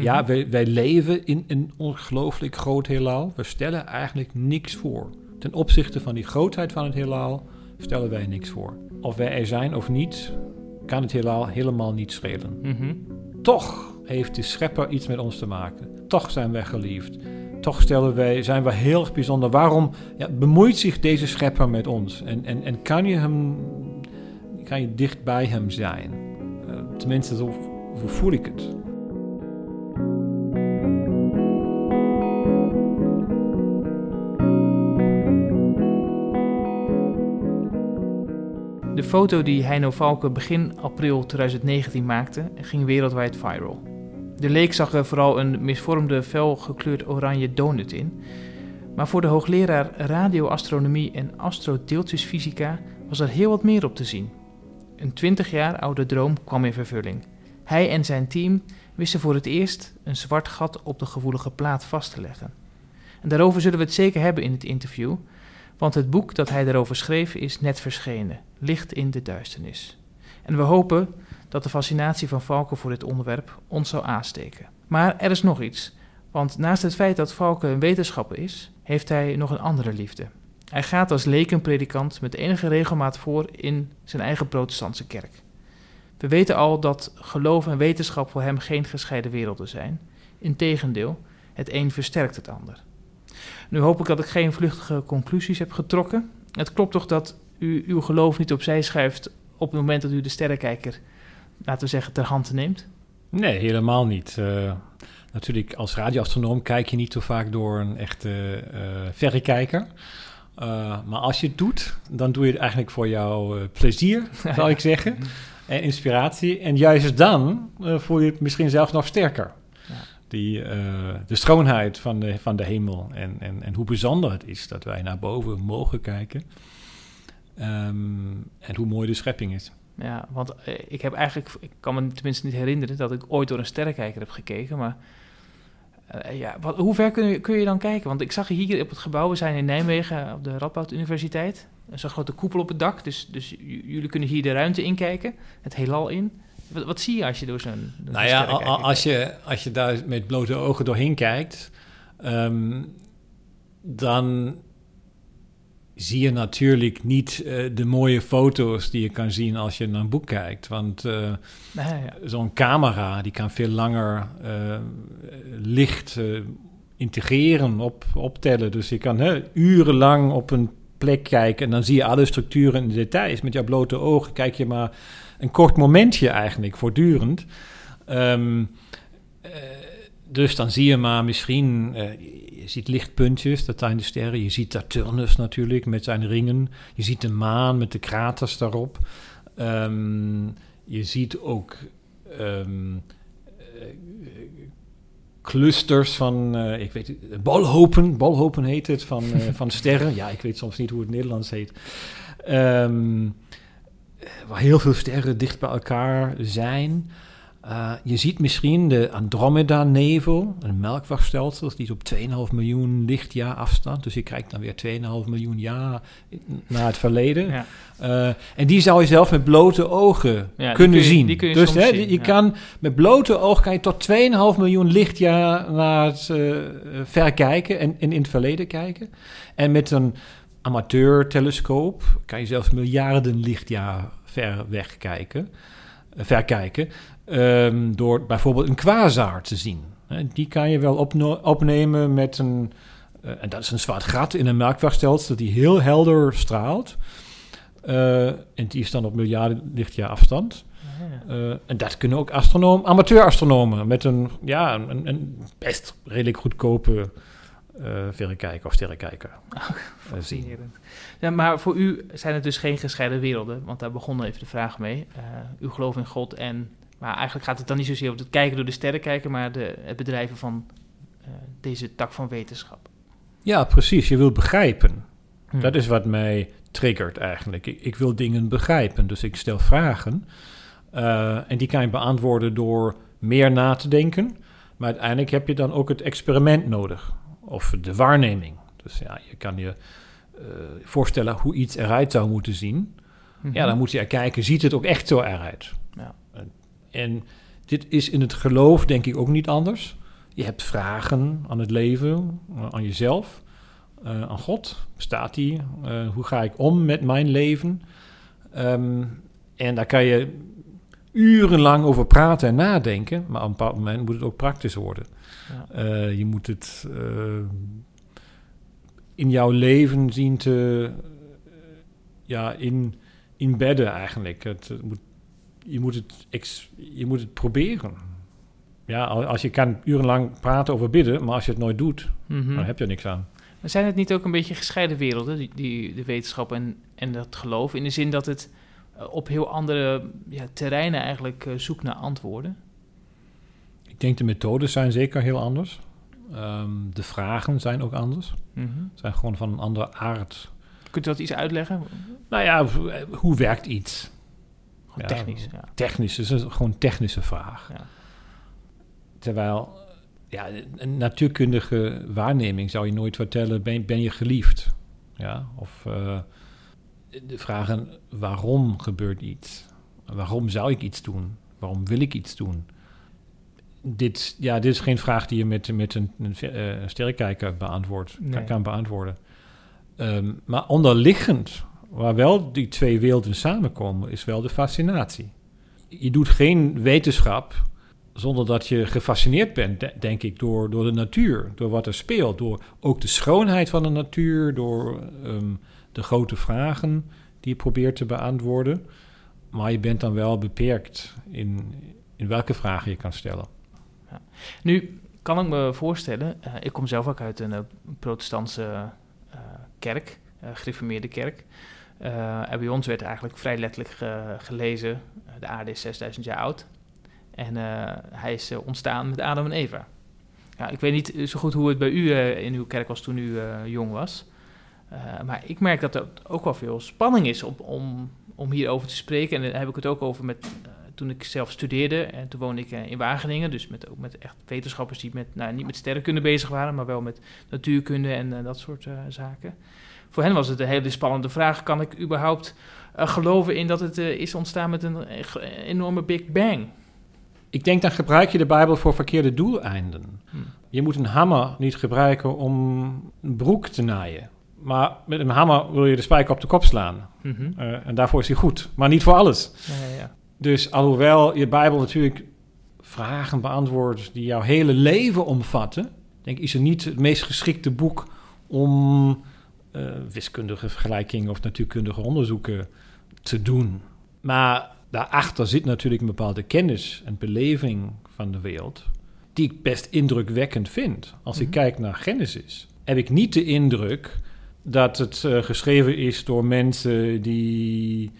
Ja, wij, wij leven in een ongelooflijk groot heelal. We stellen eigenlijk niks voor. Ten opzichte van die grootheid van het heelal stellen wij niks voor. Of wij er zijn of niet, kan het heelal helemaal niet schelen. Mhm. Toch heeft de schepper iets met ons te maken. Toch zijn wij geliefd. Toch stellen wij, zijn we heel erg bijzonder. Waarom ja, bemoeit zich deze schepper met ons? En, en, en kan je hem, kan je dicht bij hem zijn? Eh, tenminste, zo, zo voel ik het. De foto die Heino Valken begin april 2019 maakte, ging wereldwijd viral. De leek zag er vooral een misvormde, fel gekleurd oranje donut in. Maar voor de hoogleraar radioastronomie en astrodeeltjesfysica was er heel wat meer op te zien. Een 20 jaar oude droom kwam in vervulling. Hij en zijn team wisten voor het eerst een zwart gat op de gevoelige plaat vast te leggen. En daarover zullen we het zeker hebben in het interview, want het boek dat hij daarover schreef is net verschenen, Licht in de Duisternis. En we hopen dat de fascinatie van Valken voor dit onderwerp ons zal aansteken. Maar er is nog iets, want naast het feit dat Valken een wetenschapper is, heeft hij nog een andere liefde. Hij gaat als lekenpredikant met enige regelmaat voor in zijn eigen protestantse kerk. We weten al dat geloof en wetenschap voor hem geen gescheiden werelden zijn. Integendeel, het een versterkt het ander. Nu hoop ik dat ik geen vluchtige conclusies heb getrokken. Het klopt toch dat u uw geloof niet opzij schuift op het moment dat u de sterrenkijker, laten we zeggen, ter hand neemt? Nee, helemaal niet. Uh, natuurlijk, als radioastronoom kijk je niet zo vaak door een echte uh, verrekijker. Uh, maar als je het doet, dan doe je het eigenlijk voor jouw plezier, zou ik zeggen. En inspiratie. En juist dan voel je het misschien zelfs nog sterker. Die, de schoonheid van de, van de hemel. En, en, en hoe bijzonder het is dat wij naar boven mogen kijken. Um, en hoe mooi de schepping is. Ja, want ik heb eigenlijk, ik kan me tenminste niet herinneren dat ik ooit door een sterrenkijker heb gekeken, maar uh, ja, hoe ver kun je, kun je dan kijken? Want ik zag hier op het gebouw, we zijn in Nijmegen op de Radboud Universiteit, zo'n grote koepel op het dak, dus, dus jullie kunnen hier de ruimte inkijken, het heelal in. Wat, wat zie je als je door zo'n Nou ja, als je, als je daar met blote ogen doorheen kijkt, um, dan zie je natuurlijk niet uh, de mooie foto's die je kan zien als je naar een boek kijkt. Want uh, ja. zo'n camera die kan veel langer uh, licht integreren, op, optellen. Dus je kan hè, urenlang op een plek kijken en dan zie je alle structuren en details. Met jouw blote ogen kijk je maar een kort momentje eigenlijk, voortdurend. Um, dus dan zie je maar misschien, uh, je ziet lichtpuntjes, dat zijn de sterren. Je ziet Saturnus natuurlijk met zijn ringen. Je ziet de maan met de kraters daarop. Um, je ziet ook um, uh, clusters van, ik weet bolhopen, bolhopen heet het, van, van sterren. Ja, ik weet soms niet hoe het Nederlands heet. Waar heel veel sterren dicht bij elkaar zijn. Uh, je ziet misschien de Andromeda-nevel, een melkwegstelsel, die is op 2,5 miljoen lichtjaar afstand. Dus je kijkt dan weer 2,5 miljoen jaar naar het verleden. Ja. Uh, en die zou je zelf met blote ogen ja, kunnen kun je, zien. Die kun je dus hè, zien, je ja. kan met blote ogen kan je tot 2,5 miljoen lichtjaar naar het uh, ver kijken en, en in het verleden kijken. En met een amateurtelescoop kan je zelfs miljarden lichtjaar ver weg kijken, verkijken. Um, door bijvoorbeeld een quasar te zien. Die kan je wel opnemen met een... Uh, en dat is een zwart gat in een melkwegstelsel die heel helder straalt. Uh, en die is dan op miljarden lichtjaar afstand. Uh, en dat kunnen ook astronomen, amateurastronomen met een, ja, een, een best redelijk goedkope verrekijker of sterrenkijker zien. Ja, maar voor u zijn het dus geen gescheiden werelden, want daar begon even de vraag mee. u gelooft in God en maar eigenlijk gaat het dan niet zozeer om het kijken door de sterren kijken, maar de, het bedrijven van uh, deze tak van wetenschap. Ja, precies. Je wil begrijpen. Hmm. Dat is wat mij triggert eigenlijk. Ik, ik, wil dingen begrijpen, dus ik stel vragen. Uh, en die kan je beantwoorden door meer na te denken. Maar uiteindelijk heb je dan ook het experiment nodig. Of de waarneming. Dus ja, je kan je uh, voorstellen hoe iets eruit zou moeten zien. Mm -hmm. Ja, dan moet je er kijken, ziet het ook echt zo eruit? Ja. En Dit is in het geloof denk ik ook niet anders. Je hebt vragen aan het leven, eh, aan jezelf, uh, aan God. Bestaat die? Uh, hoe ga ik om met mijn leven? Um, en daar kan je urenlang over praten en nadenken, maar op een bepaald moment moet het ook praktisch worden. Ja. Uh, je moet het in jouw leven zien te ja, in, in bedden eigenlijk. Het, moet, je, moet het ex, je moet het proberen. Ja, als je kan urenlang praten over bidden, maar als je het nooit doet, dan heb je er niks aan. Maar zijn het niet ook een beetje gescheiden werelden, die, die, de wetenschap en, en dat geloof? In de zin dat het eh, op heel andere ja, terreinen eigenlijk uh, zoekt naar antwoorden? Ik denk de methodes zijn zeker heel anders. Um, de vragen zijn ook anders. Mm -hmm. zijn gewoon van een andere aard. Kunt u dat iets uitleggen? Nou ja, hoe werkt iets? Ja, technisch. Ja. Technisch, is een gewoon technische vraag. Ja. Terwijl ja, een natuurkundige waarneming zou je nooit vertellen: ben, ben je geliefd? Ja, of uh, de vragen: waarom gebeurt iets? Waarom zou ik iets doen? Waarom wil ik iets doen? Dit, ja, dit is geen vraag die je met, met een, een uh, sterrenkijker beantwoordt, nee. kan, kan, beantwoorden. Um, maar onderliggend, waar wel die twee werelden samenkomen, is wel de fascinatie. Je doet geen wetenschap zonder dat je gefascineerd bent, denk ik, door, door de natuur, door wat er speelt, door ook de schoonheid van de natuur, door um, de grote vragen die je probeert te beantwoorden. Maar je bent dan wel beperkt in, in welke vragen je kan stellen. Ja. Nu kan ik me voorstellen, uh, ik kom zelf ook uit een uh, protestantse uh, kerk, gereformeerde kerk. en bij ons werd eigenlijk vrij letterlijk gelezen, de aarde is 6000 jaar oud. En hij is ontstaan met Adam en Eva. Ja, ik weet niet zo goed hoe het bij u in uw kerk was toen u jong was. Maar ik merk dat er ook wel veel spanning is op, om, om hierover te spreken. En daar heb ik het ook over met, toen ik zelf studeerde. En toen woonde ik in Wageningen. Dus met, ook met echt wetenschappers die met, nou, niet met sterrenkunde bezig waren, maar wel met natuurkunde en dat soort zaken. Voor hen was het een hele spannende vraag: kan ik überhaupt geloven in dat het is ontstaan met een enorme Big Bang? Ik denk dan gebruik je de Bijbel voor verkeerde doeleinden. Hmm. Je moet een hamer niet gebruiken om een broek te naaien. Maar met een hamer wil je de spijker op de kop slaan. Mm -hmm. uh, en daarvoor is hij goed. Maar niet voor alles. Ja. Dus alhoewel je Bijbel natuurlijk vragen beantwoordt die jouw hele leven omvatten, denk ik, is het niet het meest geschikte boek om uh, wiskundige vergelijkingen of natuurkundige onderzoeken te doen. Maar daarachter zit natuurlijk een bepaalde kennis en beleving van de wereld, die ik best indrukwekkend vind. Als ik mhm. kijk naar Genesis, heb ik niet de indruk dat het uh, geschreven is door mensen die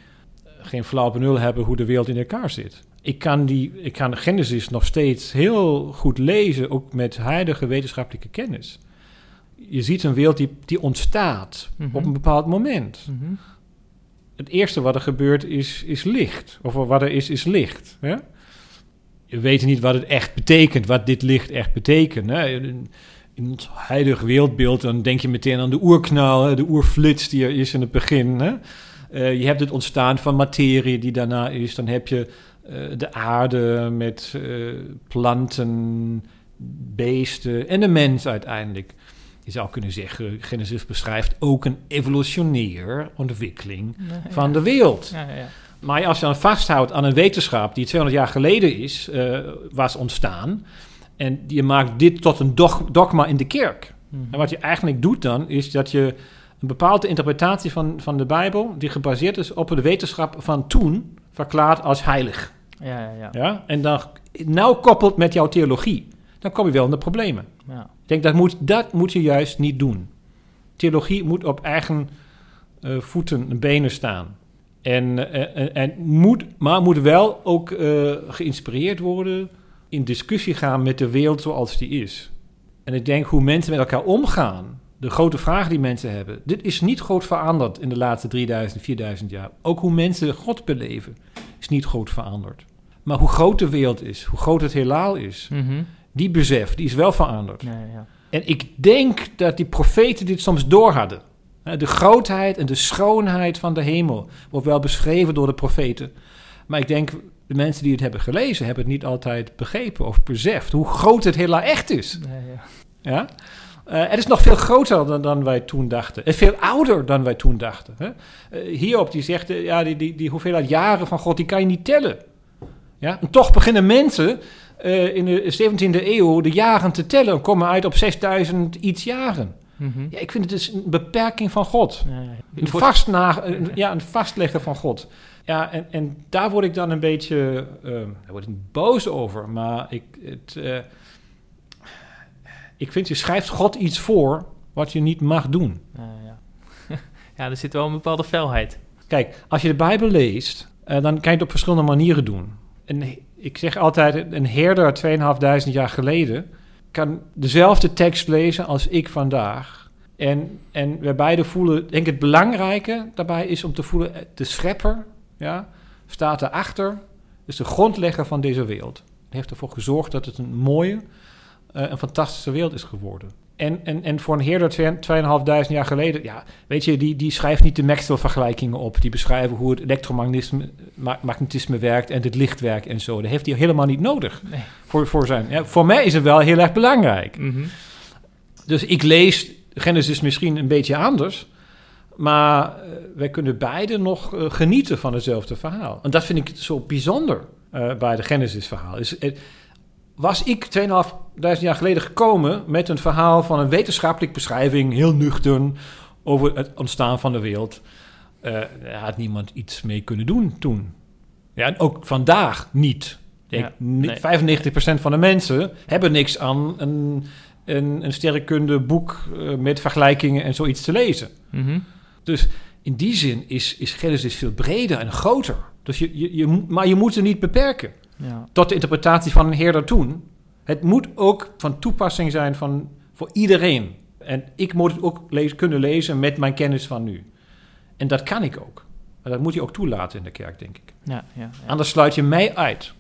geen flauw benul hebben hoe de wereld in elkaar zit. Ik kan, die, ik kan Genesis nog steeds heel goed lezen, ook met huidige wetenschappelijke kennis. Je ziet een wereld die, die ontstaat mm -hmm. op een bepaald moment. Mm -hmm het eerste wat er gebeurt is, is licht. Of wat er is, is licht. Hè? Je weet niet wat het echt betekent, wat dit licht echt betekent. Hè? In, het huidige wereldbeeld, dan denk je meteen aan de oerknal, de oerflits die er is in het begin. Hè? Uh, je hebt het ontstaan van materie die daarna is. Dan heb je uh, de aarde met uh, planten, beesten en de mens uiteindelijk. Je zou kunnen zeggen, Genesis beschrijft ook een evolutionair ontwikkeling van de wereld. Ja, ja. Maar als je dan vasthoudt aan een wetenschap die 200 jaar geleden is, was ontstaan, en je maakt dit tot een dogma in de kerk. Mhm. En wat je eigenlijk doet dan, is dat je een bepaalde interpretatie van, van de Bijbel, die gebaseerd is op de wetenschap van toen, verklaart als heilig. Ja, ja, ja. ja? En dan nauw koppelt met jouw theologie. Dan kom je wel in de problemen. Ja. Ik denk dat moet, dat moet je juist niet doen. Theologie moet op eigen uh, voeten en benen staan. En, uh, en moet, maar moet wel ook uh, geïnspireerd worden, in discussie gaan met de wereld zoals die is. En ik denk hoe mensen met elkaar omgaan, de grote vragen die mensen hebben. Dit is niet groot veranderd in de laatste 3000, 4000 jaar. Ook hoe mensen God beleven is niet groot veranderd. Maar hoe groot de wereld is, hoe groot het heelal is, mm -hmm die besef, die is wel veranderd. Ja, ja. En ik denk dat die profeten dit soms door hadden. De grootheid en de schoonheid van de hemel wordt wel beschreven door de profeten. Maar ik denk, de mensen die het hebben gelezen, hebben het niet altijd begrepen of beseft hoe groot het hela echt is. Nee, ja. Ja? Eh, het is nog veel groter dan, dan wij toen dachten. En veel ouder dan wij toen dachten. Hè? Eh, hierop die zegt, eh, ja, die, die, die hoeveelheid jaren van God, die kan je niet tellen. Ja? En toch beginnen mensen eh, in de 17e eeuw de jaren te tellen. En komen uit op 6000 iets jaren. Mhm. Ja, ik vind het dus een beperking van God. Ja. Een, Het wordt- vast na, een, ja, een vastleggen van God. Ja, en, en daar word ik dan een beetje, daar word ik niet boos over, maar ik, het, eh, ik vind je schrijft God iets voor wat je niet mag doen. Ja, ja. ja, er zit wel een bepaalde felheid. Kijk, als je de Bijbel leest, eh, dan kan je het op verschillende manieren doen. En ik zeg altijd, een herder 2500 jaar geleden kan dezelfde tekst lezen als ik vandaag. En, en we beide voelen, ik denk het belangrijke daarbij is om te voelen, eh, de schepper ja, staat erachter, is de grondlegger van deze wereld. Hij heeft ervoor gezorgd dat het een mooie, eh, een fantastische wereld is geworden. En, en, en voor een herder 2500 jaar geleden, ja, weet je, die, die schrijft niet de Maxwell-vergelijkingen op. Die beschrijven hoe het elektromagnetisme ma- magnetisme werkt en het licht werkt en zo. Dat heeft hij helemaal niet nodig Nee. voor, voor zijn. Ja, voor mij is het wel heel erg belangrijk. Mhm. Dus ik lees Genesis misschien een beetje anders. Maar eh, wij kunnen beide nog eh, genieten van hetzelfde verhaal. En dat vind ik zo bijzonder eh, bij de Genesis-verhaal. Is, was ik 2.500 jaar geleden gekomen met een verhaal van een wetenschappelijke beschrijving, heel nuchtern, over het ontstaan van de wereld, eh, daar had niemand iets mee kunnen doen toen. Ja, en ook vandaag niet. Ja, ni- nee. 95% van de mensen hebben niks aan een, een, een sterrenkunde boek eh, met vergelijkingen en zoiets te lezen. Mhm. Dus in die zin is, is Genesis veel breder en groter. Dus je, je, je, maar je moet ze niet beperken Ja. tot de interpretatie van een herder toen. Het moet ook van toepassing zijn van, voor iedereen. En ik moet het ook lezen, kunnen lezen met mijn kennis van nu. En dat kan ik ook. Maar dat moet je ook toelaten in de kerk, denk ik. Ja, ja, ja. Anders sluit je mij uit.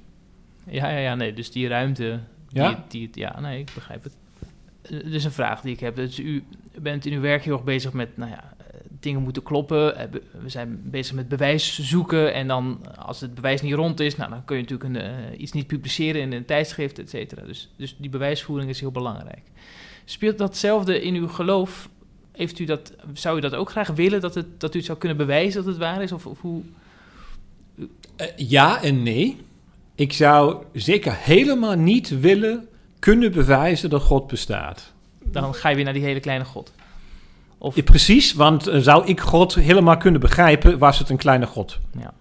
Ja, ja, ja, nee, dus die ruimte. Ja? Die, die, het- ja, nee, ik begrijp het. Eh, Dus een vraag die ik heb. Dus u bent in uw werk heel erg bezig met, nou ja, dingen moeten kloppen. Eh, We zijn bezig met bewijs zoeken. En dan, als het bewijs niet rond is, nou, dan kun je natuurlijk een, eh, iets niet publiceren in een tijdschrift, et cetera. Dus, dus die bewijsvoering is heel belangrijk. Speelt datzelfde in uw geloof? Heeft u dat, zou u dat ook graag willen, dat, het, dat u het zou kunnen bewijzen dat het waar is? Of, of hoe... Eh, ja en nee. Ik zou zeker helemaal niet willen kunnen bewijzen dat God bestaat. Dan ga je weer naar die hele kleine God. Of, Ja, precies, want eh, zou ik God helemaal kunnen begrijpen, was het een kleine God. Ja.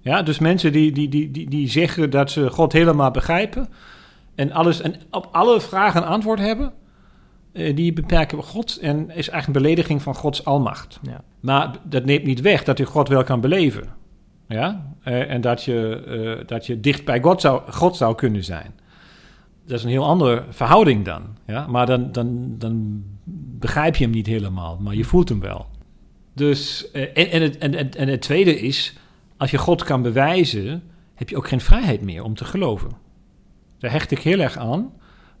Ja, dus mensen die, die, die, die, die zeggen dat ze God helemaal begrijpen en, alles, en op alle vragen een antwoord hebben, eh, die beperken God en is eigenlijk een belediging van Gods almacht. ja. Maar dat neemt niet weg dat je God wel kan beleven. Ja? Eh, en dat je, eh, dat je dicht bij God zou, God zou kunnen zijn. Dat is een heel andere verhouding dan. Ja? Maar dan, dan, dan begrijp je hem niet helemaal, maar je voelt hem wel. Dus, eh, en, en, het, en, en, het tweede is, als je God kan bewijzen, heb je ook geen vrijheid meer om te geloven. Daar hecht ik heel erg aan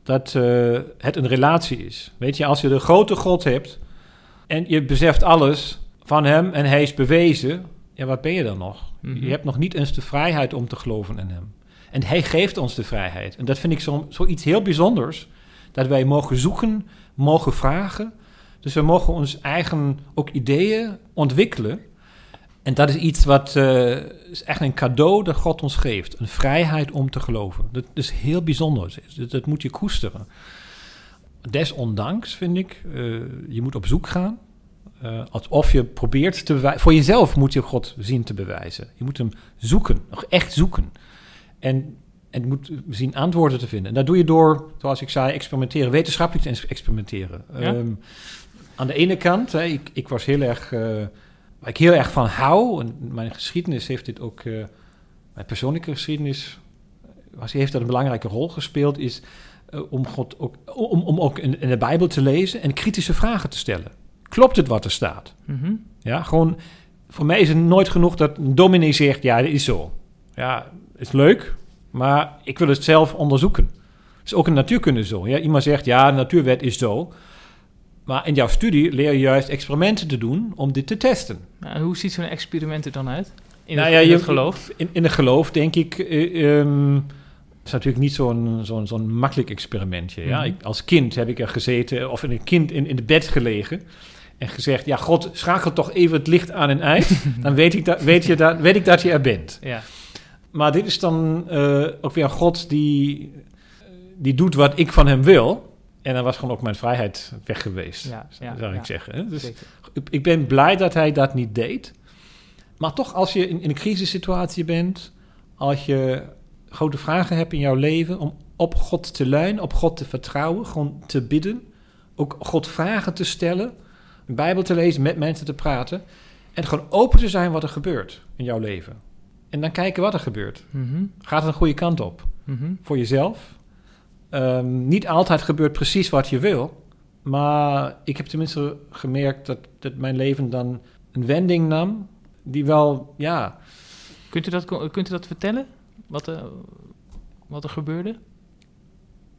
dat eh, het een relatie is. Weet je, als je de grote God hebt en je beseft alles van hem en hij is bewezen, ja, wat ben je dan nog? Mhm. Je hebt nog niet eens de vrijheid om te geloven in hem. En hij geeft ons de vrijheid. En dat vind ik zo- zoiets heel bijzonders, dat wij mogen zoeken, mogen vragen. Dus we mogen ons eigen ook ideeën ontwikkelen. En dat is iets wat eh, is echt een cadeau dat God ons geeft. Een vrijheid om te geloven. Dat is heel bijzonder. Dat, dat moet je koesteren. Desondanks vind ik, eh, je moet op zoek gaan. Eh, alsof je probeert te. Voor jezelf moet je God zien te bewijzen. Je moet hem zoeken, nog echt zoeken. En, en moet zien antwoorden te vinden. En dat doe je door, zoals ik zei, experimenteren, wetenschappelijk te experimenteren. Ja? Ehm, aan de ene kant, hè, ik, ik was heel erg, eh, waar ik heel erg van hou, en mijn geschiedenis heeft dit ook, eh, mijn persoonlijke geschiedenis, was, heeft dat een belangrijke rol gespeeld, is eh, om, God ook, om, om ook in, in de Bijbel te lezen en kritische vragen te stellen. Klopt het wat er staat? Mhm. Ja, gewoon, voor mij is het nooit genoeg dat een dominee zegt, ja, dat is zo. Ja, is leuk, maar ik wil het zelf onderzoeken. Het is ook een natuurkunde zo. Ja? Iemand zegt, ja, de natuurwet is zo. Maar in jouw studie leer je juist experimenten te doen om dit te testen. Nou, hoe ziet zo'n experiment er dan uit? In, Nou het, ja, in je- het geloof? In, in het geloof denk ik... eh, ehm, het is natuurlijk niet zo'n zo'n zo'n makkelijk experimentje. Ja? Mhm. ik, als kind heb ik er gezeten, of in een kind in, in de bed gelegen... en gezegd, ja, God, schakel toch even het licht aan en uit... dan weet ik, dat, weet, je dat, weet ik dat je er bent. Ja. Maar dit is dan eh, ook weer een God die, die doet wat ik van hem wil... En dan was gewoon ook mijn vrijheid weg geweest, Ja, ja, zou ja. ik zeggen. hè. Dus Zeker. ik- ik ben blij dat hij dat niet deed. Maar toch, als je in, in een crisissituatie bent, als je grote vragen hebt in jouw leven, om op God te leunen, op God te vertrouwen, gewoon te bidden, ook God vragen te stellen, een Bijbel te lezen, met mensen te praten en gewoon open te zijn wat er gebeurt in jouw leven. En dan kijken wat er gebeurt. Mhm, Gaat het een goede kant op? mhm. voor jezelf. Ehm, niet altijd gebeurt precies wat je wil. Maar ik heb tenminste gemerkt dat, dat mijn leven dan een wending nam. Die wel, ja. Kunt, u dat, kunt u dat vertellen? Wat er, wat er gebeurde?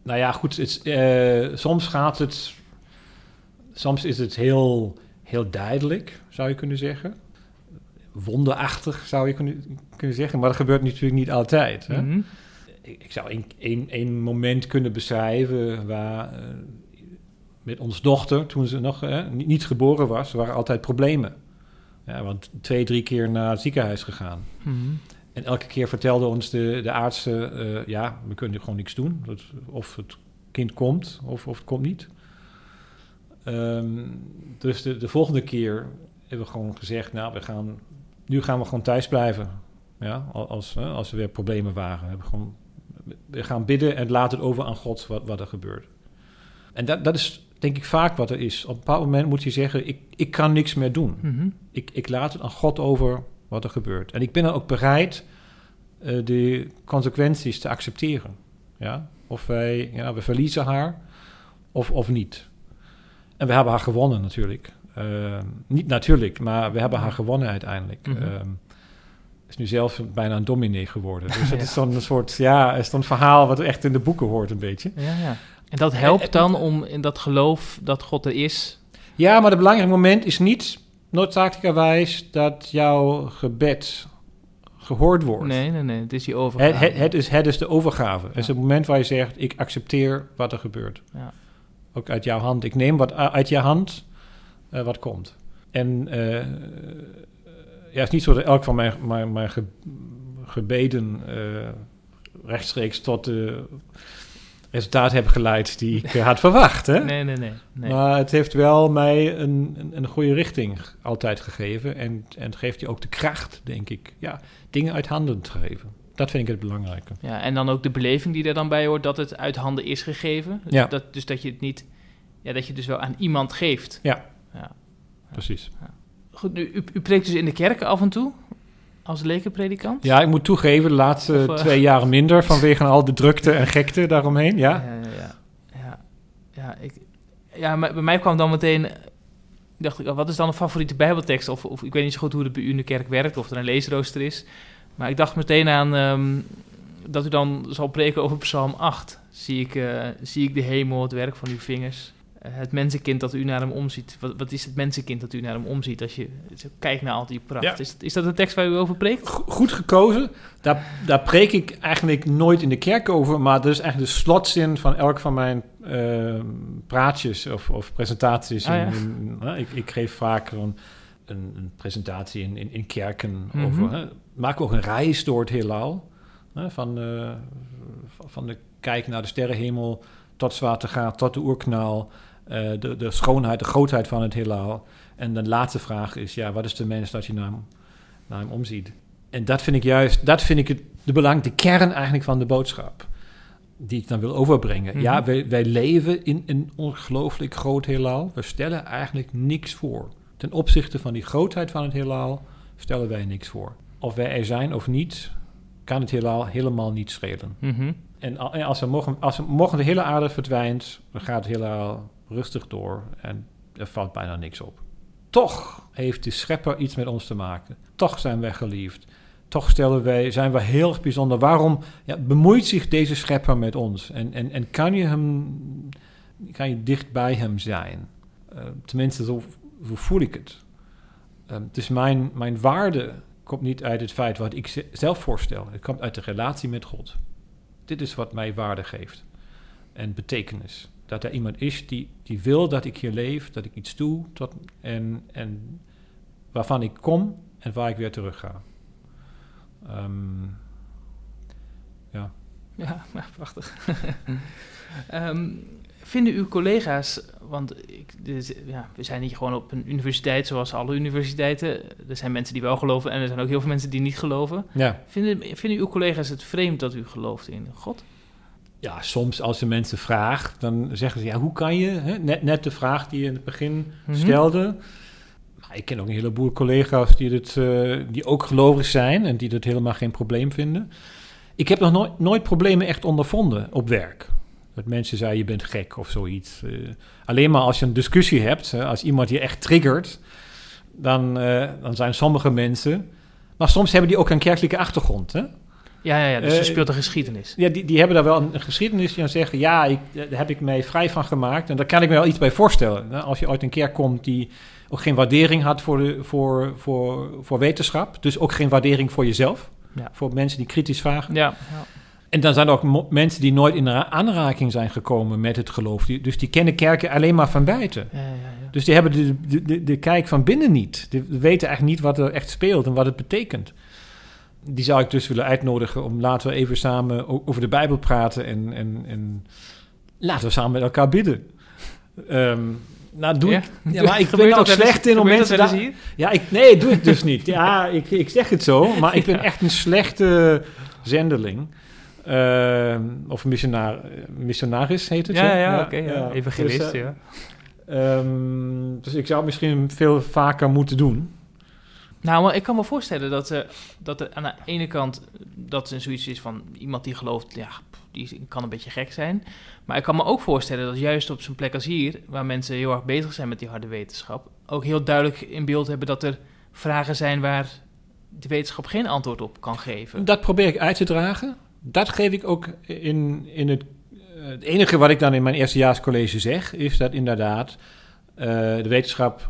Nou ja, goed. Het, eh, soms gaat het. Soms is het heel, heel duidelijk, zou je kunnen zeggen. Wonderachtig, zou je kunnen, kunnen zeggen. Maar dat gebeurt natuurlijk niet altijd. Hè? Mhm. Ik, ik zou één- één één moment kunnen beschrijven waar eh, met ons dochter, toen ze nog niet, niet geboren was, waren altijd problemen. Ja, want twee, drie keer naar het ziekenhuis gegaan. Mhm. En elke keer vertelde ons de, de artsen, eh, ja, we kunnen gewoon niks doen. Dat, of het kind komt, of, of het komt niet. Ehm, dus de, de volgende keer hebben we gewoon gezegd, nou, we gaan, nu gaan we gewoon thuis blijven. Ja, al- als, als er weer problemen waren. We, gewoon, we gaan bidden en laten het over aan God wat, wat er gebeurt. En dat, dat is denk ik vaak wat er is. Op een bepaald moment moet je zeggen, ik, ik kan niks meer doen. Mhm. Ik, ik laat het aan God over wat er gebeurt. En ik ben dan ook bereid eh, de consequenties te accepteren. Ja? Of wij, ja, we verliezen haar of, of niet. En we hebben haar gewonnen natuurlijk. Eh, niet natuurlijk, maar we hebben haar gewonnen uiteindelijk. Ehm, is nu zelf bijna een dominee geworden. Dus het Ja. is dan een soort, ja, is dan een verhaal wat echt in de boeken hoort een beetje. Ja, ja. En dat helpt dan om in dat geloof dat God er is. Ja, maar het belangrijke moment is niet noodzakelijkerwijs dat jouw gebed gehoord wordt. Nee, nee, nee. Het is die overgave. het, het is, het is de overgave. Het is het moment waar je zegt, ik accepteer wat er gebeurt. Ja. Ook uit jouw hand. Ik neem wat uit je hand eh, wat komt. En eh, ja, het is niet zo dat elk van mijn, mijn, mijn ge- gebeden eh, rechtstreeks tot de resultaat hebben geleid die ik had verwacht. Hè? Nee, nee, nee. nee. Maar het heeft wel mij een, een, een goede richting altijd gegeven. En, en het geeft je ook de kracht, denk ik, ja, dingen uit handen te geven. Dat vind ik het belangrijke. Ja, en dan ook de beleving die er dan bij hoort dat het uit handen is gegeven. Dus Ja. Dat, dus dat je het niet, ja, dat je het dus wel aan iemand geeft. Ja. Ja. Precies. Goed, nu, u, u preekt dus in de kerken af en toe als lekenpredikant. Ja, ik moet toegeven, de laatste Of, eh, twee jaar minder vanwege al de drukte en gekte daaromheen. Ja, ja, ja. Ja, ja, ik, ja maar bij mij kwam dan meteen, dacht ik, oh, wat is dan een favoriete bijbeltekst? Of, of ik weet niet zo goed hoe het bij u in de kerk werkt, of er een leesrooster is. Maar ik dacht meteen aan ehm, dat u dan zal preken over Psalm 8. Zie ik, eh, zie ik de hemel, het werk van uw vingers. Eh, het mensenkind dat u naar hem omziet. Wat, wat is het mensenkind dat u naar hem omziet als je kijkt naar al die pracht? Ja. Is, is dat een tekst waar u over preekt? Go- goed gekozen. Daar, daar preek ik eigenlijk nooit in de kerk over, maar dat is eigenlijk de slotzin van elk van mijn eh, praatjes of, of presentaties. Ah, ja. in, in- hè, ik, ik geef vaak een, een, een presentatie in, in, kerken Mhm. over. Maak ook een reis door het heelal. Van, eh, van- de kijk naar de sterrenhemel tot Zwaartegaat, tot de oerknal. Eh, de, de schoonheid, de grootheid van het heelal. En de laatste vraag is, ja, wat is de mens dat je naar hem, naar hem omziet? En dat vind ik juist, dat vind ik het, de belang, de kern eigenlijk van de boodschap. Die ik dan wil overbrengen. Mhm. Ja, wij, wij leven in een ongelooflijk groot heelal. We stellen eigenlijk niks voor. Ten opzichte van die grootheid van het heelal stellen wij niks voor. Of wij er zijn of niet, kan het heelal helemaal niet schelen. Mhm. En als er morgen, als er morgen de hele aarde verdwijnt, dan gaat het heelal rustig door en er valt bijna niks op. Toch heeft de schepper iets met ons te maken. Toch zijn wij geliefd. Toch stellen wij, zijn we heel erg bijzonder. Waarom ja, bemoeit zich deze schepper met ons? En, en, en kan je hem, kan je dicht bij hem zijn? Eh, tenminste, zo, voel ik het. Het is mijn, mijn waarde komt niet uit het feit wat ik ze- zelf voorstel. Het komt uit de relatie met God. Dit is wat mij waarde geeft en betekenis. Dat er iemand is die, die wil dat ik hier leef, dat ik iets doe tot, en, en waarvan ik kom en waar ik weer terug ga. Ehm, Ja, nou, prachtig. Ehm, vinden uw collega's, want ik, dit, ja, we zijn hier gewoon op een universiteit zoals alle universiteiten. Er zijn mensen die wel geloven en er zijn ook heel veel mensen die niet geloven. ja. Vinden, vinden uw collega's het vreemd dat u gelooft in God? Ja, soms als je mensen vraagt, dan zeggen ze, ja, hoe kan je? Hè? Net, net de vraag die je in het begin Mhm. stelde. Maar ik ken ook een heleboel collega's die, dit, eh, die ook gelovig zijn en die dat helemaal geen probleem vinden. Ik heb nog nooit, nooit problemen echt ondervonden op werk. Dat mensen zeiden, je bent gek of zoiets. Eh, alleen maar als je een discussie hebt, als iemand je echt triggert, dan, eh, dan zijn sommige mensen... Maar soms hebben die ook een kerkelijke achtergrond, hè? Ja, ja, ja dus er Eh, speelt een geschiedenis. Ja, die, die hebben daar wel een, een geschiedenis die dan zeggen... ja, ik, daar heb ik mij vrij van gemaakt. En daar kan ik me wel iets bij voorstellen. Als je uit een kerk komt die ook geen waardering had voor, de, voor, voor, voor wetenschap... dus ook geen waardering voor jezelf... Ja. voor mensen die kritisch vragen. Ja, ja. En dan zijn er ook mensen die nooit in ra- aanraking zijn gekomen met het geloof. Die, dus die kennen kerken alleen maar van buiten. ja, ja, ja. Dus die hebben de, de, de, de kijk van binnen niet. Die weten eigenlijk niet wat er echt speelt en wat het betekent. Die zou ik dus willen uitnodigen om laten we even samen over de Bijbel praten en, en, en laten we samen met elkaar bidden. Ehm, nou, doe Ja? ik. Ja, maar ik ben ook slecht in om mensen daar. hier? Ja, ik, nee, doe ik dus niet. Ja, ik, ik zeg het zo, maar ik ben echt een slechte zendeling. Ehm, of missionar, missionaris heet het. Ja, zo? ja, oké. ja. ja. Evangelist, Dus, eh, ja. Ehm, dus ik zou misschien veel vaker moeten doen. Nou, maar ik kan me voorstellen dat, eh, dat er aan de ene kant dat er zoiets is van iemand die gelooft, ja, die kan een beetje gek zijn. Maar ik kan me ook voorstellen dat juist op zo'n plek als hier, waar mensen heel erg bezig zijn met die harde wetenschap, ook heel duidelijk in beeld hebben dat er vragen zijn waar de wetenschap geen antwoord op kan geven. Dat probeer ik uit te dragen. Dat geef ik ook in, in het... eh, Het enige wat ik dan in mijn eerstejaarscollege zeg... is dat inderdaad eh, de wetenschap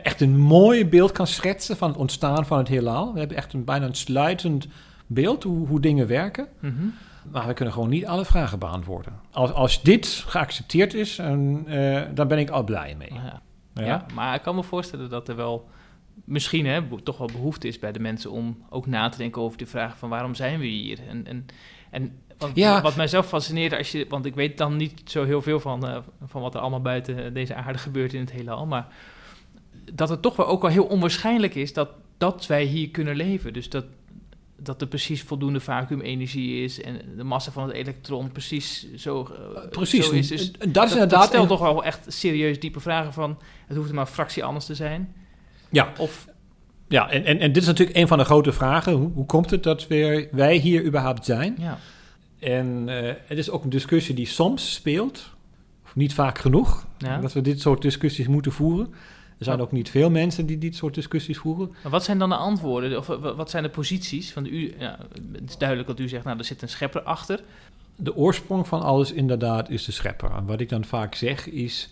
echt een mooi beeld kan schetsen... van het ontstaan van het heelal. We hebben echt een bijna een sluitend beeld hoe, hoe dingen werken. Mhm. Maar we kunnen gewoon niet alle vragen beantwoorden. Als, als dit geaccepteerd is, en, eh, dan ben ik al blij mee. Ja. Ja? Ja. maar ik kan me voorstellen dat er wel misschien hè, toch wel behoefte is bij de mensen om ook na te denken over de vraag van waarom zijn we hier? En, en, en wat, Ja. wat mijzelf fascineerde, als je, want ik weet dan niet zo heel veel van, eh, van wat er allemaal buiten deze aarde gebeurt in het heelal, maar dat het toch wel ook wel heel onwaarschijnlijk is dat, dat wij hier kunnen leven. Dus dat, dat er precies voldoende vacuümenergie is en de massa van het elektron precies zo, eh, Precies, zo is. Dus dat is inderdaad... dat stelt toch wel echt serieus diepe vragen van... het hoeft maar een fractie anders te zijn. Ja, Of, ja en, en, en dit is natuurlijk een van de grote vragen. Hoe, hoe komt het dat we, wij hier überhaupt zijn? ja. En eh, het is ook een discussie die soms speelt, of niet vaak genoeg, Ja. dat we dit soort discussies moeten voeren. Er zijn Ja. ook niet veel mensen die dit soort discussies voeren. Maar wat zijn dan de antwoorden? Of wa- wat zijn de posities? Want u, ja, het is duidelijk dat u zegt, nou, er zit een schepper achter. De oorsprong van alles inderdaad is de schepper. En wat ik dan vaak zeg is,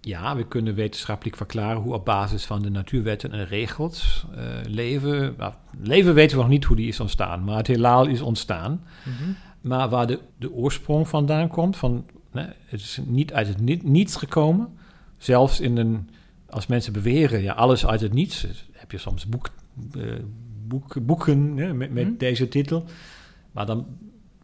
ja, we kunnen wetenschappelijk verklaren hoe op basis van de natuurwetten en regels eh, leven... Nou, leven weten we nog niet hoe die is ontstaan, maar het heelal is ontstaan. Maar waar de, de oorsprong vandaan komt, van, nee, het is niet uit het ni- niets gekomen. Zelfs in een, als mensen beweren, ja, alles uit het niets. dus Heb je soms boek, eh, boek, boeken hè, met, met Hm. deze titel. Maar dan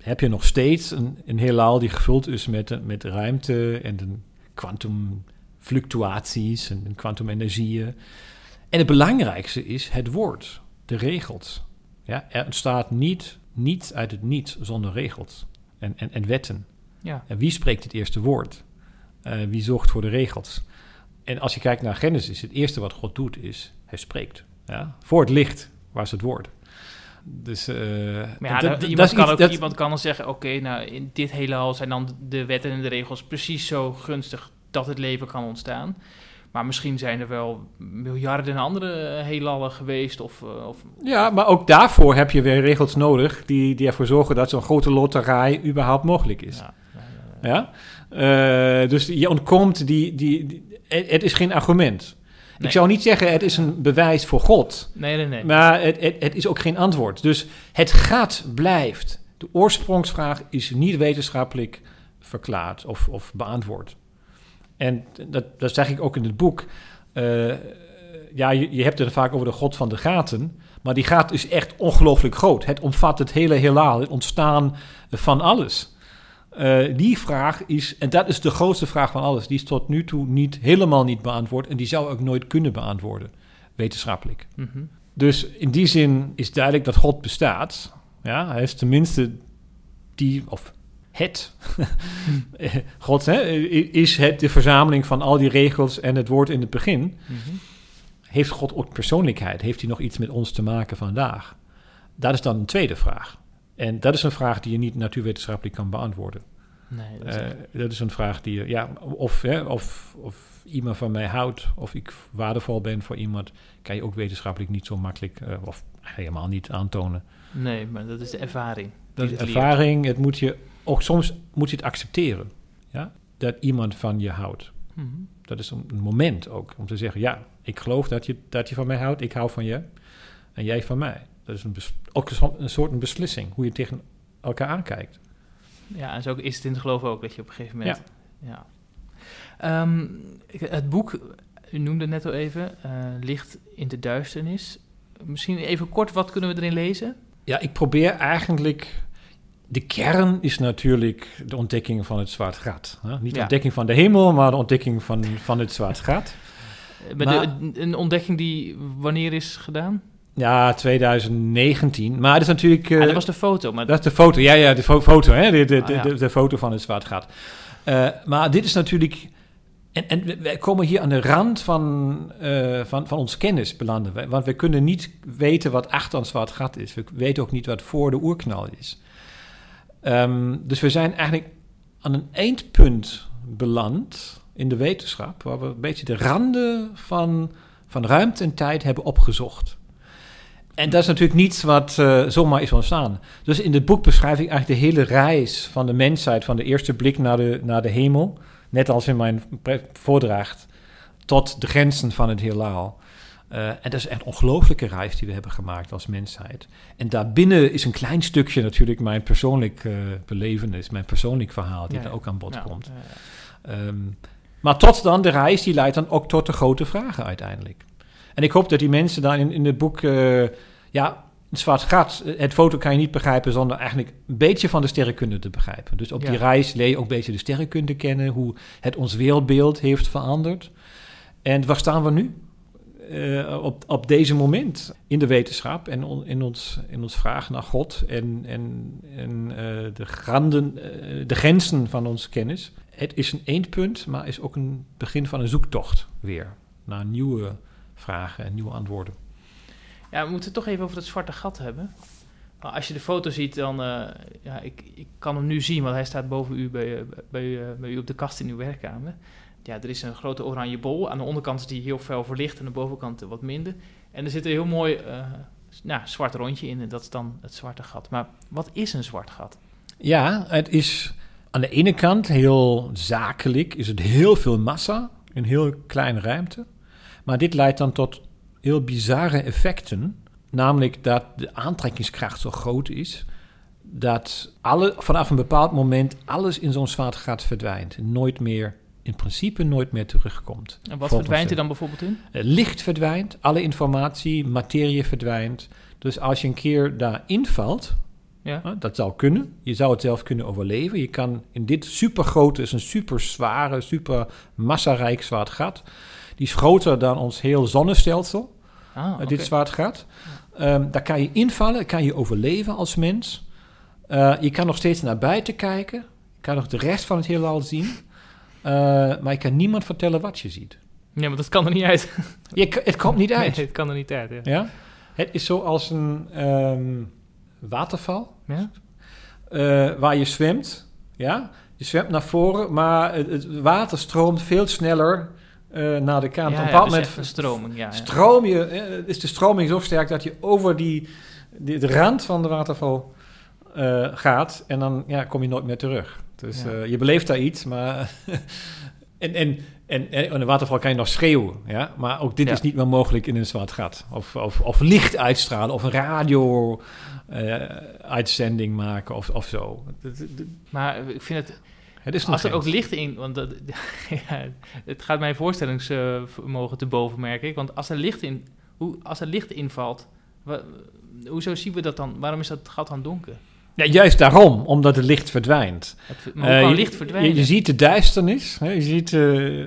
heb je nog steeds een, een heelal die gevuld is met, met ruimte en kwantumfluctuaties en kwantumenergieën. En het belangrijkste is het woord, de regels. Ja, er ontstaat niet, niets uit het niets zonder regels en, en, en wetten. Ja, En wie spreekt het eerste woord? Eh, wie zorgt voor de regels? En als je kijkt naar Genesis, het eerste wat God doet is, hij spreekt. Ja? Voor het licht was het woord. Dus, eh, maar ja, dat- iemand, dat kan iets- ook, dat- iemand kan dan zeggen, oké, nou, in dit heelal zijn dan de wetten en de regels precies zo gunstig dat het leven kan ontstaan. Maar misschien zijn er wel miljarden andere heelallen geweest of... eh, of Ja, maar ook daarvoor heb je weer regels nodig die, die ervoor zorgen dat zo'n grote loterij überhaupt mogelijk is. ja, ja, ja, ja. Ja? Eh, dus je ontkomt die, die, die- het, is geen argument. Ik zou niet zeggen het is een bewijs voor God. Nee, nee, nee. Maar het, het, het is ook geen antwoord. Dus het gaat blijft. De oorsprongsvraag is niet wetenschappelijk verklaard of, of beantwoord. En dat, dat zeg ik ook in het boek. Uh, ja, je, je hebt het vaak over de God van de gaten. Maar die gaat is echt ongelooflijk groot. Het omvat het hele heelal, het ontstaan van alles. Uh, die vraag is, en dat is de grootste vraag van alles, die is tot nu toe niet, helemaal niet beantwoord. En die zou ook nooit kunnen beantwoorden, wetenschappelijk. Mhm. Dus in die zin is duidelijk dat God bestaat. Ja, hij is tenminste die, of het. God hè, is het de verzameling van al die regels en het woord in het begin. Mhm. Heeft God ook persoonlijkheid? Heeft hij nog iets met ons te maken vandaag? Dat is dan een tweede vraag. En dat is een vraag die je niet natuurwetenschappelijk kan beantwoorden. Nee, dat is Eh, dat is een vraag die je, ja, of, hè, of, of iemand van mij houdt, of ik waardevol ben voor iemand, kan je ook wetenschappelijk niet zo makkelijk, eh, of helemaal niet aantonen. nee, maar dat is de ervaring. Dat is leert. ervaring, het moet je, ook soms moet je het accepteren, ja, dat iemand van je houdt. Mhm. Dat is een, een moment ook om te zeggen, ja, ik geloof dat je, dat je van mij houdt, ik hou van je en jij van mij. Dat is een ook een soort- een beslissing, hoe je tegen elkaar aankijkt. Ja, en zo is het in het geloof ook, dat je op een gegeven moment... Ja. Ehm, het boek, u noemde het net al even, eh, Licht in de duisternis. Misschien even kort, wat kunnen we erin lezen? Ja, ik probeer eigenlijk. De kern is natuurlijk de ontdekking van het zwart gat. Hè? Niet de Ja. ontdekking van de hemel, maar de ontdekking van, van het zwart gat. Eh, Met Maar- de, een ontdekking die wanneer is gedaan? Ja, 2019. Maar dat is natuurlijk. eh, ah, dat was de foto, maar dat is de foto. Ja, ja, de fo- foto. Hè? De, de, Ah, ja. de, de foto van het zwart gat. Eh, maar dit is natuurlijk. En, en we- wij komen hier aan de rand van, eh, van, van ons kennis belanden. Want we kunnen niet weten wat achter een zwart gat is. We weten ook niet wat voor de oerknal is. Ehm, dus we zijn eigenlijk aan een eindpunt beland in de wetenschap, waar we een beetje de randen van, van ruimte en tijd hebben opgezocht. En dat is natuurlijk niets wat eh, zomaar is ontstaan. Dus in het boek beschrijf ik eigenlijk de hele reis van de mensheid, van de eerste blik naar de, naar de hemel, net als in mijn voordracht, tot de grenzen van het heelal. Eh, en dat is echt een ongelooflijke reis die we hebben gemaakt als mensheid. En daarbinnen is een klein stukje natuurlijk mijn persoonlijk eh belevenis, mijn persoonlijk verhaal, die Ja, er ook aan bod ja, komt. eh, Ehm, maar tot dan, de reis die leidt dan ook tot de grote vragen uiteindelijk. En ik hoop dat die mensen dan in, in het boek, eh, ja, het zwart gat, het foto kan je niet begrijpen zonder eigenlijk een beetje van de sterrenkunde te begrijpen. Dus op Ja. die reis leer je ook een beetje de sterrenkunde kennen, hoe het ons wereldbeeld heeft veranderd. En waar staan we nu? Eh, op, op deze moment in de wetenschap en on- in, ons, in ons vraag naar God en, en, en eh, de, granden, de grenzen van onze kennis. Het is een eindpunt, maar is ook een begin van een zoektocht weer naar nieuwe vragen en nieuwe antwoorden. Ja, we moeten het toch even over het zwarte gat hebben. Maar als je de foto ziet, dan... eh, ja, ik, ik kan hem nu zien, want hij staat boven u bij, eh, bij, eh, bij u op de kast in uw werkkamer. Ja, er is een grote oranje bol. Aan de onderkant is die heel fel verlicht en aan de bovenkant wat minder. En er zit een heel mooi nou, zwart rondje in en dat is dan het zwarte gat. Maar wat is een zwart gat? Ja, het is aan de ene kant heel zakelijk, is het heel veel massa in heel kleine ruimte. Maar dit leidt dan tot heel bizarre effecten. Namelijk dat de aantrekkingskracht zo groot is dat alle, vanaf een bepaald moment alles in zo'n zwart gat verdwijnt. Nooit meer, in principe nooit meer terugkomt. En wat verdwijnt er dan bijvoorbeeld in? Eh, Licht verdwijnt, alle informatie, materie verdwijnt. Dus als je een keer daar invalt, Ja? dat zou kunnen. Je zou het zelf kunnen overleven. Je kan in dit supergrote, is een super zware, super massarijk zwart gat. Die is groter dan ons heel zonnestelsel, Ah, eh, dit zwart gat. Ehm, daar kan je invallen, kan je overleven als mens. Eh, je kan nog steeds naar buiten kijken. Je kan nog de rest van het heelal zien. Eh, maar je kan niemand vertellen wat je ziet. Nee, maar dat kan er niet uit. Je, het komt niet uit. Nee, het kan er niet uit, ja. Ja? Het is zoals een ehm, waterval Ja? eh, waar je zwemt. Ja? Je zwemt naar voren, maar het, het water stroomt veel sneller eh, naar de kant. Ja, dus stroming, ja. stroom je, eh, is de stroming zo sterk dat je over die, die de rand van de waterval gaat en dan ja, kom je nooit meer terug. Dus je beleeft daar iets, maar En, en, en, en een waterval kan je nog schreeuwen, ja? maar ook dit is niet meer mogelijk in een zwart gat. Of, of, of licht uitstralen, of een radio-uitzending maken of, of zo. Maar ik vind het, Het is nog als er ook licht in, want dat, ja, het gaat mijn voorstellingsvermogen te boven, merk ik. Want als er licht in, hoe, als er licht invalt, wa- hoezo zien we dat dan? Waarom is dat gat dan donker? Ja, juist daarom, omdat het licht verdwijnt. Het, maar hoe Eh, kan licht verdwijnen? Je, je ziet de duisternis, hè? je ziet eh,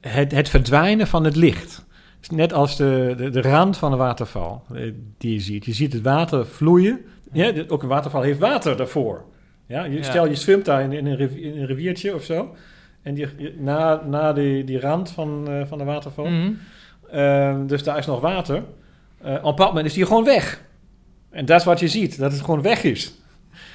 het, het verdwijnen van het licht. Net als de, de, de rand van een waterval eh, die je ziet. Je ziet het water vloeien. Ja, ook een waterval heeft water daarvoor. Ja, je, Ja. Stel je zwemt daar in, in, een, in een riviertje of zo. En die, na, na die, die rand van, eh, van de waterval. Mhm. Ehm, dus daar is nog water. Eh, op bepaald moment is die gewoon weg. En dat is wat je ziet, dat het gewoon weg is.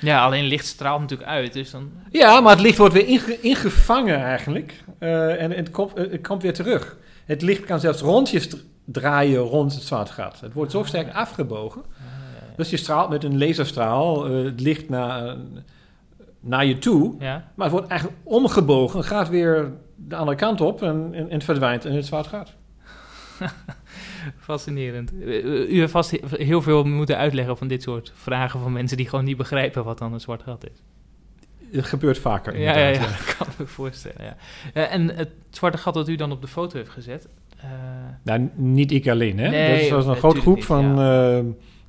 Ja, alleen licht straalt natuurlijk uit, dus dan... Ja, maar het licht wordt weer inge- ingevangen eigenlijk. Eh, en het komt, het komt weer terug. Het licht kan zelfs rondjes dr- draaien rond het zwarte gat. Het wordt zo sterk afgebogen. Dus je straalt met een laserstraal eh, het licht naar, naar je toe. Ja, Maar het wordt eigenlijk omgebogen. Gaat weer de andere kant op en, en, en verdwijnt in het zwarte gat. fascinerend. U, u heeft vast he- heel veel moeten uitleggen van dit soort vragen van mensen die gewoon niet begrijpen wat dan een zwart gat is. Het gebeurt vaker Ja, ja, dat kan ik me voorstellen. Ja. Eh, en het zwarte gat dat u dan op de foto heeft gezet. eh, Nou, niet ik alleen, hè? Nee, dat was een natuurlijk grote groep niet, van eh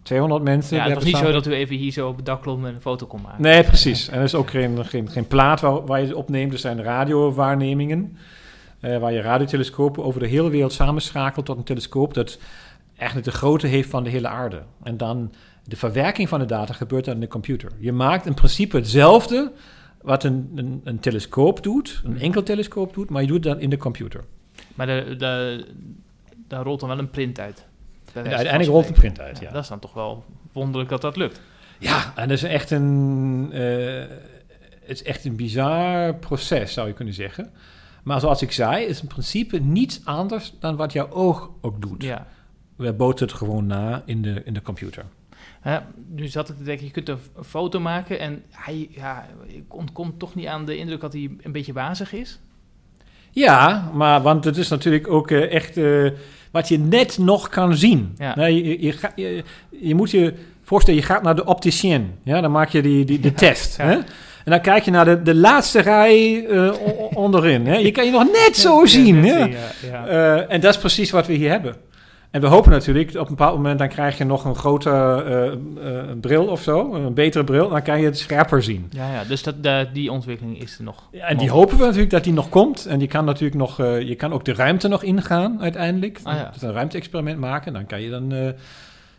200 mensen. ja, het was niet zo dat u even hier zo op het dak klom en een foto kon maken. Nee, precies. En er is ook geen, geen, geen plaat waar, waar je het opneemt. Er zijn radiowaarnemingen. eh, waar je radiotelescopen over de hele wereld samenschakelt tot een telescoop dat eigenlijk de grootte heeft van de hele aarde. En dan de verwerking van de data gebeurt dan in de computer. Je maakt in principe hetzelfde wat een, een, een telescoop doet, een enkel telescoop doet, maar je doet dan in de computer. Maar de, de, daar rolt dan wel een print uit. En uiteindelijk rolt de spreken. print uit, ja. Dat is dan toch wel wonderlijk dat dat lukt. Ja, en dat is echt een, eh, het is echt een bizar proces, zou je kunnen zeggen. Maar zoals ik zei, is in principe niets anders dan wat jouw oog ook doet. Ja. We boten het gewoon na in de, in de computer. Hè, nu zat ik te denken, je kunt een foto maken en hij ja, ontkomt toch niet aan de indruk dat hij een beetje wazig is. Ja, maar want het is natuurlijk ook eh, echt eh, wat je net nog kan zien. Ja. Je, je, ga- je, je moet je voorstellen, je gaat naar de opticien. Ja, dan maak je die, die, de test. ja. Hè? En dan kijk je naar de, de laatste rij eh, onderin. Hè? Je kan je nog net zo zien. Hè? en dat is precies wat we hier hebben. En we hopen natuurlijk, op een bepaald moment dan krijg je nog een grote eh, eh, bril of zo, een betere bril, dan kan je het scherper zien. ja, ja, dus dat, da- die ontwikkeling is er nog. Ja, en die hopen we natuurlijk dat die nog komt. En die kan natuurlijk nog, eh, je kan ook de ruimte nog ingaan uiteindelijk. Ah, ja. Dus een ruimte-experiment maken. Dan kan je dan,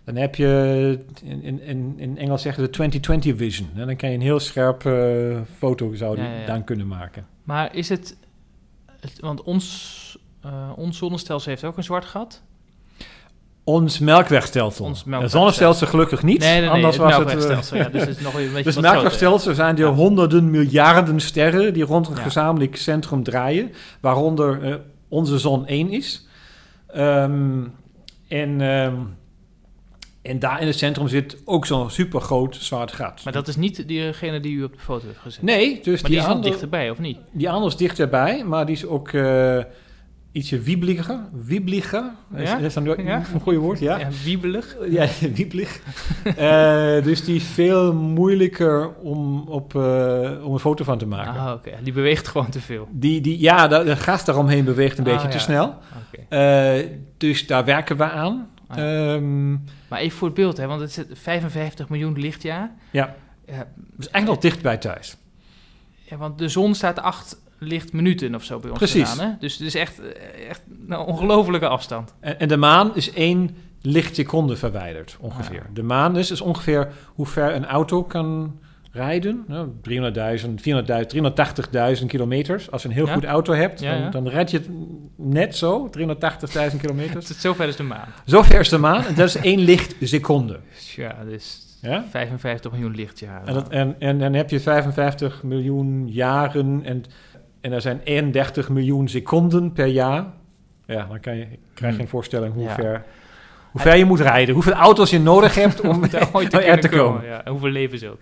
dan heb je, in, in, in, Engels zeggen ze 2020 vision. En dan kan je een heel scherp eh, foto zou Ja, dan kunnen maken. Maar is het, het want ons, ons zonnestelsel heeft ook een zwart gat. Ons melkwegstelsel. Ons Het melkwegstelsel. zonnestelsel gelukkig niet. nee, nee, nee, anders het was het... eh, melkwegstelsel, ja, dus het is nog een beetje Dus het melkwegstelsel zijn er Ja. honderden miljarden sterren die rond een Ja. gezamenlijk centrum draaien, waaronder eh, onze zon één is. Ehm, en, ehm, en daar in het centrum zit ook zo'n supergroot zwart gat. Maar dat is niet diegene die u op de foto heeft gezet. nee, dus maar die is wel andere, dichterbij, of niet? die andere is dichterbij, maar die is ook eh, ietsje wiebliger. Wiebliger, is, Ja? is dat een, Ja? een goede woord? Ja. Ja, wiebelig. Ja, wieblig. Eh, dus die is veel moeilijker om, op, eh, om een foto van te maken. Ah, oké. Die beweegt gewoon te veel. Die, die, ja, de, de gas daaromheen beweegt een Ah, beetje te snel. Oké. Eh, dus daar werken we aan. Ah. Ehm, Maar even voor het beeld, hè, want het zit 55 miljoen lichtjaar. ja, dat is echt nog dicht bij thuis. ja, want de zon staat 8 lichtminuten of zo bij ons Precies. vandaan, hè? Dus het is echt, eh, echt een ongelofelijke afstand. En, en de maan is één lichtseconde verwijderd, ongeveer. Ah, ja. De maan is, is ongeveer hoe ver een auto kan rijden. Nou, 300.000, 400.000, 380.000 kilometers. Als je een heel Ja? goed auto hebt, Ja. Dan, dan red je het net zo, 380.000 kilometers. Zover is de maan. Zover is de maan en dat is één lichtseconde. Ja, dus Ja? 55 miljoen lichtjaren. En, dat, en, en dan heb je 55 miljoen jaren en, en er zijn 31 miljoen seconden per jaar. Ja, dan kan je, ik krijg Hmm. geen voorstelling hoe, Ja. ver, hoe ver je moet rijden. Hoeveel auto's je nodig hebt om daar ooit te, er te komen. Ja, en hoeveel levens ook.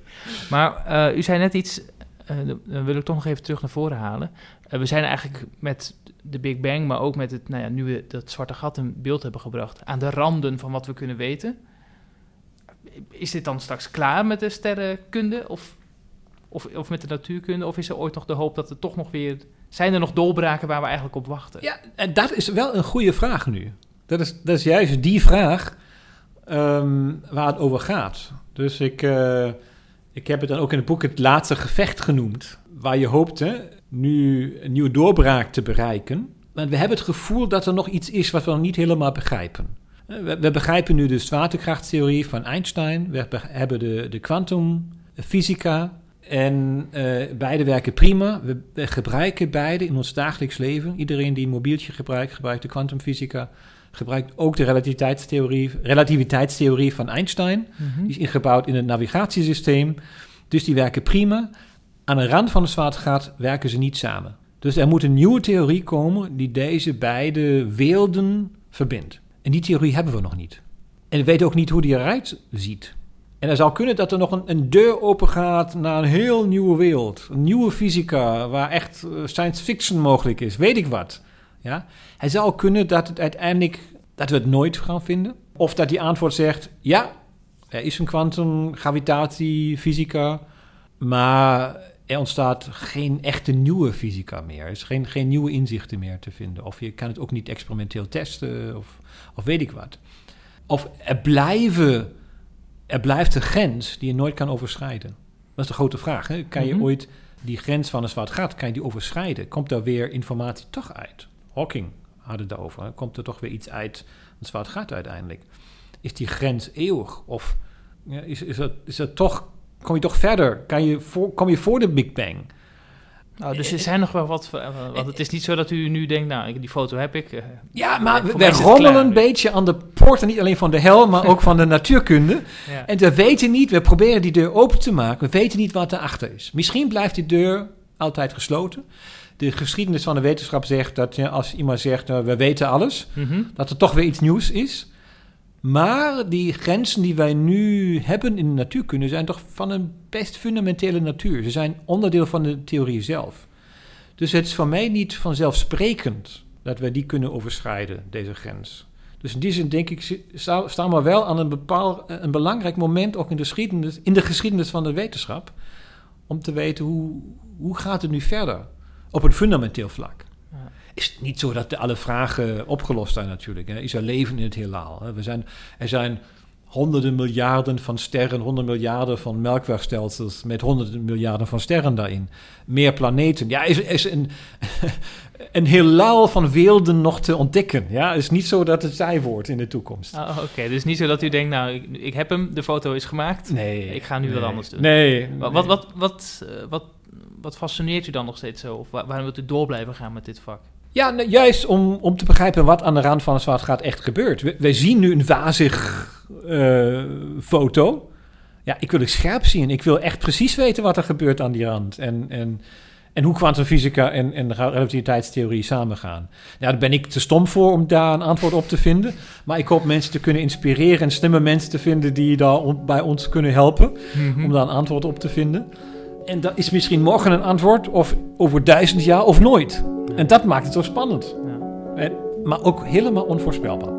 Maar eh, u zei net iets, eh, dan wil ik toch nog even terug naar voren halen. we zijn eigenlijk met de Big Bang, maar ook met het, nou ja, nu we dat zwarte gat in beeld hebben gebracht, aan de randen van wat we kunnen weten. Is dit dan straks klaar met de sterrenkunde of, of, of met de natuurkunde? Of is er ooit nog de hoop dat er toch nog weer... Zijn er nog doorbraken waar we eigenlijk op wachten? Ja, en dat is wel een goede vraag nu. Dat is, dat is juist die vraag ehm, waar het over gaat. Dus ik, uh, ik heb het dan ook in het boek het laatste gevecht genoemd. Waar je hoopte nu een nieuwe doorbraak te bereiken. Maar we hebben het gevoel dat er nog iets is wat we nog niet helemaal begrijpen. We, we begrijpen nu de zwaartekrachtstheorie van Einstein. We hebben de, de kwantumfysica. En uh, beide werken prima. We, gebruiken beide in ons dagelijks leven. Iedereen die een mobieltje gebruikt, gebruikt de kwantumfysica. Gebruikt ook de relativiteitstheorie, relativiteitstheorie van Einstein. Die is ingebouwd in het navigatiesysteem. Dus die werken prima. Aan de rand van het zwaartegat werken ze niet samen. Dus er moet een nieuwe theorie komen die deze beide werelden verbindt. En die theorie hebben we nog niet. En we weten ook niet hoe die eruit ziet. En er zou kunnen dat er nog een, een deur open gaat naar een heel nieuwe wereld. Een nieuwe fysica, waar echt eh, science fiction mogelijk is. Weet ik wat. Ja? Het zou kunnen dat het uiteindelijk dat we het nooit gaan vinden. Of dat die antwoord zegt: ja, er is een kwantumgravitatie, fysica. Maar er ontstaat geen echte nieuwe fysica meer. Er is geen, geen nieuwe inzichten meer te vinden. Of je kan het ook niet experimenteel testen, of, of weet ik wat. Of er, blijven, er blijft een grens die je nooit kan overschrijden. Dat is de grote vraag. Hè? Kan je mhm. ooit die grens van een zwart gat, kan je die overschrijden? Komt daar weer informatie toch uit? Hawking had het daarover. Komt er toch weer iets uit een zwart gat uiteindelijk? Is die grens eeuwig? Of ja, is, is, dat, is dat toch kom je toch verder. Kan je voor, kom je voor de Big Bang. Nou, dus er zijn nog wel wat. Want het is niet zo dat u nu denkt, nou, die foto heb ik. Eh, ja, maar we, we rommelen een beetje aan de poorten, niet alleen van de hel, maar ook van de natuurkunde. En we weten niet, we proberen die deur open te maken, we weten niet wat erachter is. Misschien blijft die deur altijd gesloten. De geschiedenis van de wetenschap zegt dat als iemand zegt, we weten alles, mhm. dat er toch weer iets nieuws is. Maar die grenzen die wij nu hebben in de natuurkunde zijn toch van een best fundamentele natuur. Ze zijn onderdeel van de theorie zelf. Dus het is voor mij niet vanzelfsprekend dat wij die kunnen overschrijden, deze grens. Dus in die zin denk ik, staan we wel aan een, bepaald, een belangrijk moment, ook in de, geschiedenis, in de geschiedenis van de wetenschap, om te weten hoe, hoe gaat het nu verder op een fundamenteel vlak is het niet zo dat alle vragen opgelost zijn natuurlijk. Hè. Is er leven in het heelal? Hè. We zijn, er zijn honderden miljarden van sterren, honderden miljarden van melkwegstelsels met honderden miljarden van sterren daarin. Meer planeten. Ja, is, is een, een heelal van werelden nog te ontdekken. Ja, het is niet zo dat het zij wordt in de toekomst. Oh, Oké, dus niet zo dat u denkt, nou, ik, ik, heb hem, de foto is gemaakt. Nee. Ik ga nu nee, wat anders doen. Nee. Wat, wat, wat, wat, eh, wat, wat fascineert u dan nog steeds zo? Of waarom wilt u door blijven gaan met dit vak? Ja, nou, juist om, om te begrijpen wat aan de rand van het zwart gaat echt gebeurt. We, wij zien nu een wazig uh, foto. Ja, ik wil het scherp zien. Ik wil echt precies weten wat er gebeurt aan die rand. En, en, en hoe kwantumfysica en, en relativiteitstheorie samengaan. Ja, daar ben ik te stom voor om daar een antwoord op te vinden. Maar ik hoop mensen te kunnen inspireren en slimme mensen te vinden die daar bij ons kunnen helpen. Mhm. Om daar een antwoord op te vinden. En dat is misschien morgen een antwoord, of over duizend jaar, of nooit. En dat maakt het zo spannend. Ja. En, maar ook helemaal onvoorspelbaar.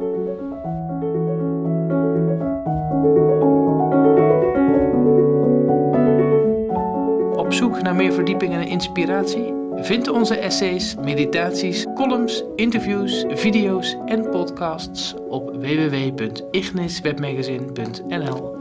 Op zoek naar meer verdieping en inspiratie? Vind onze essays, meditaties, columns, interviews, video's en podcasts op www.igniswebmagazine.nl.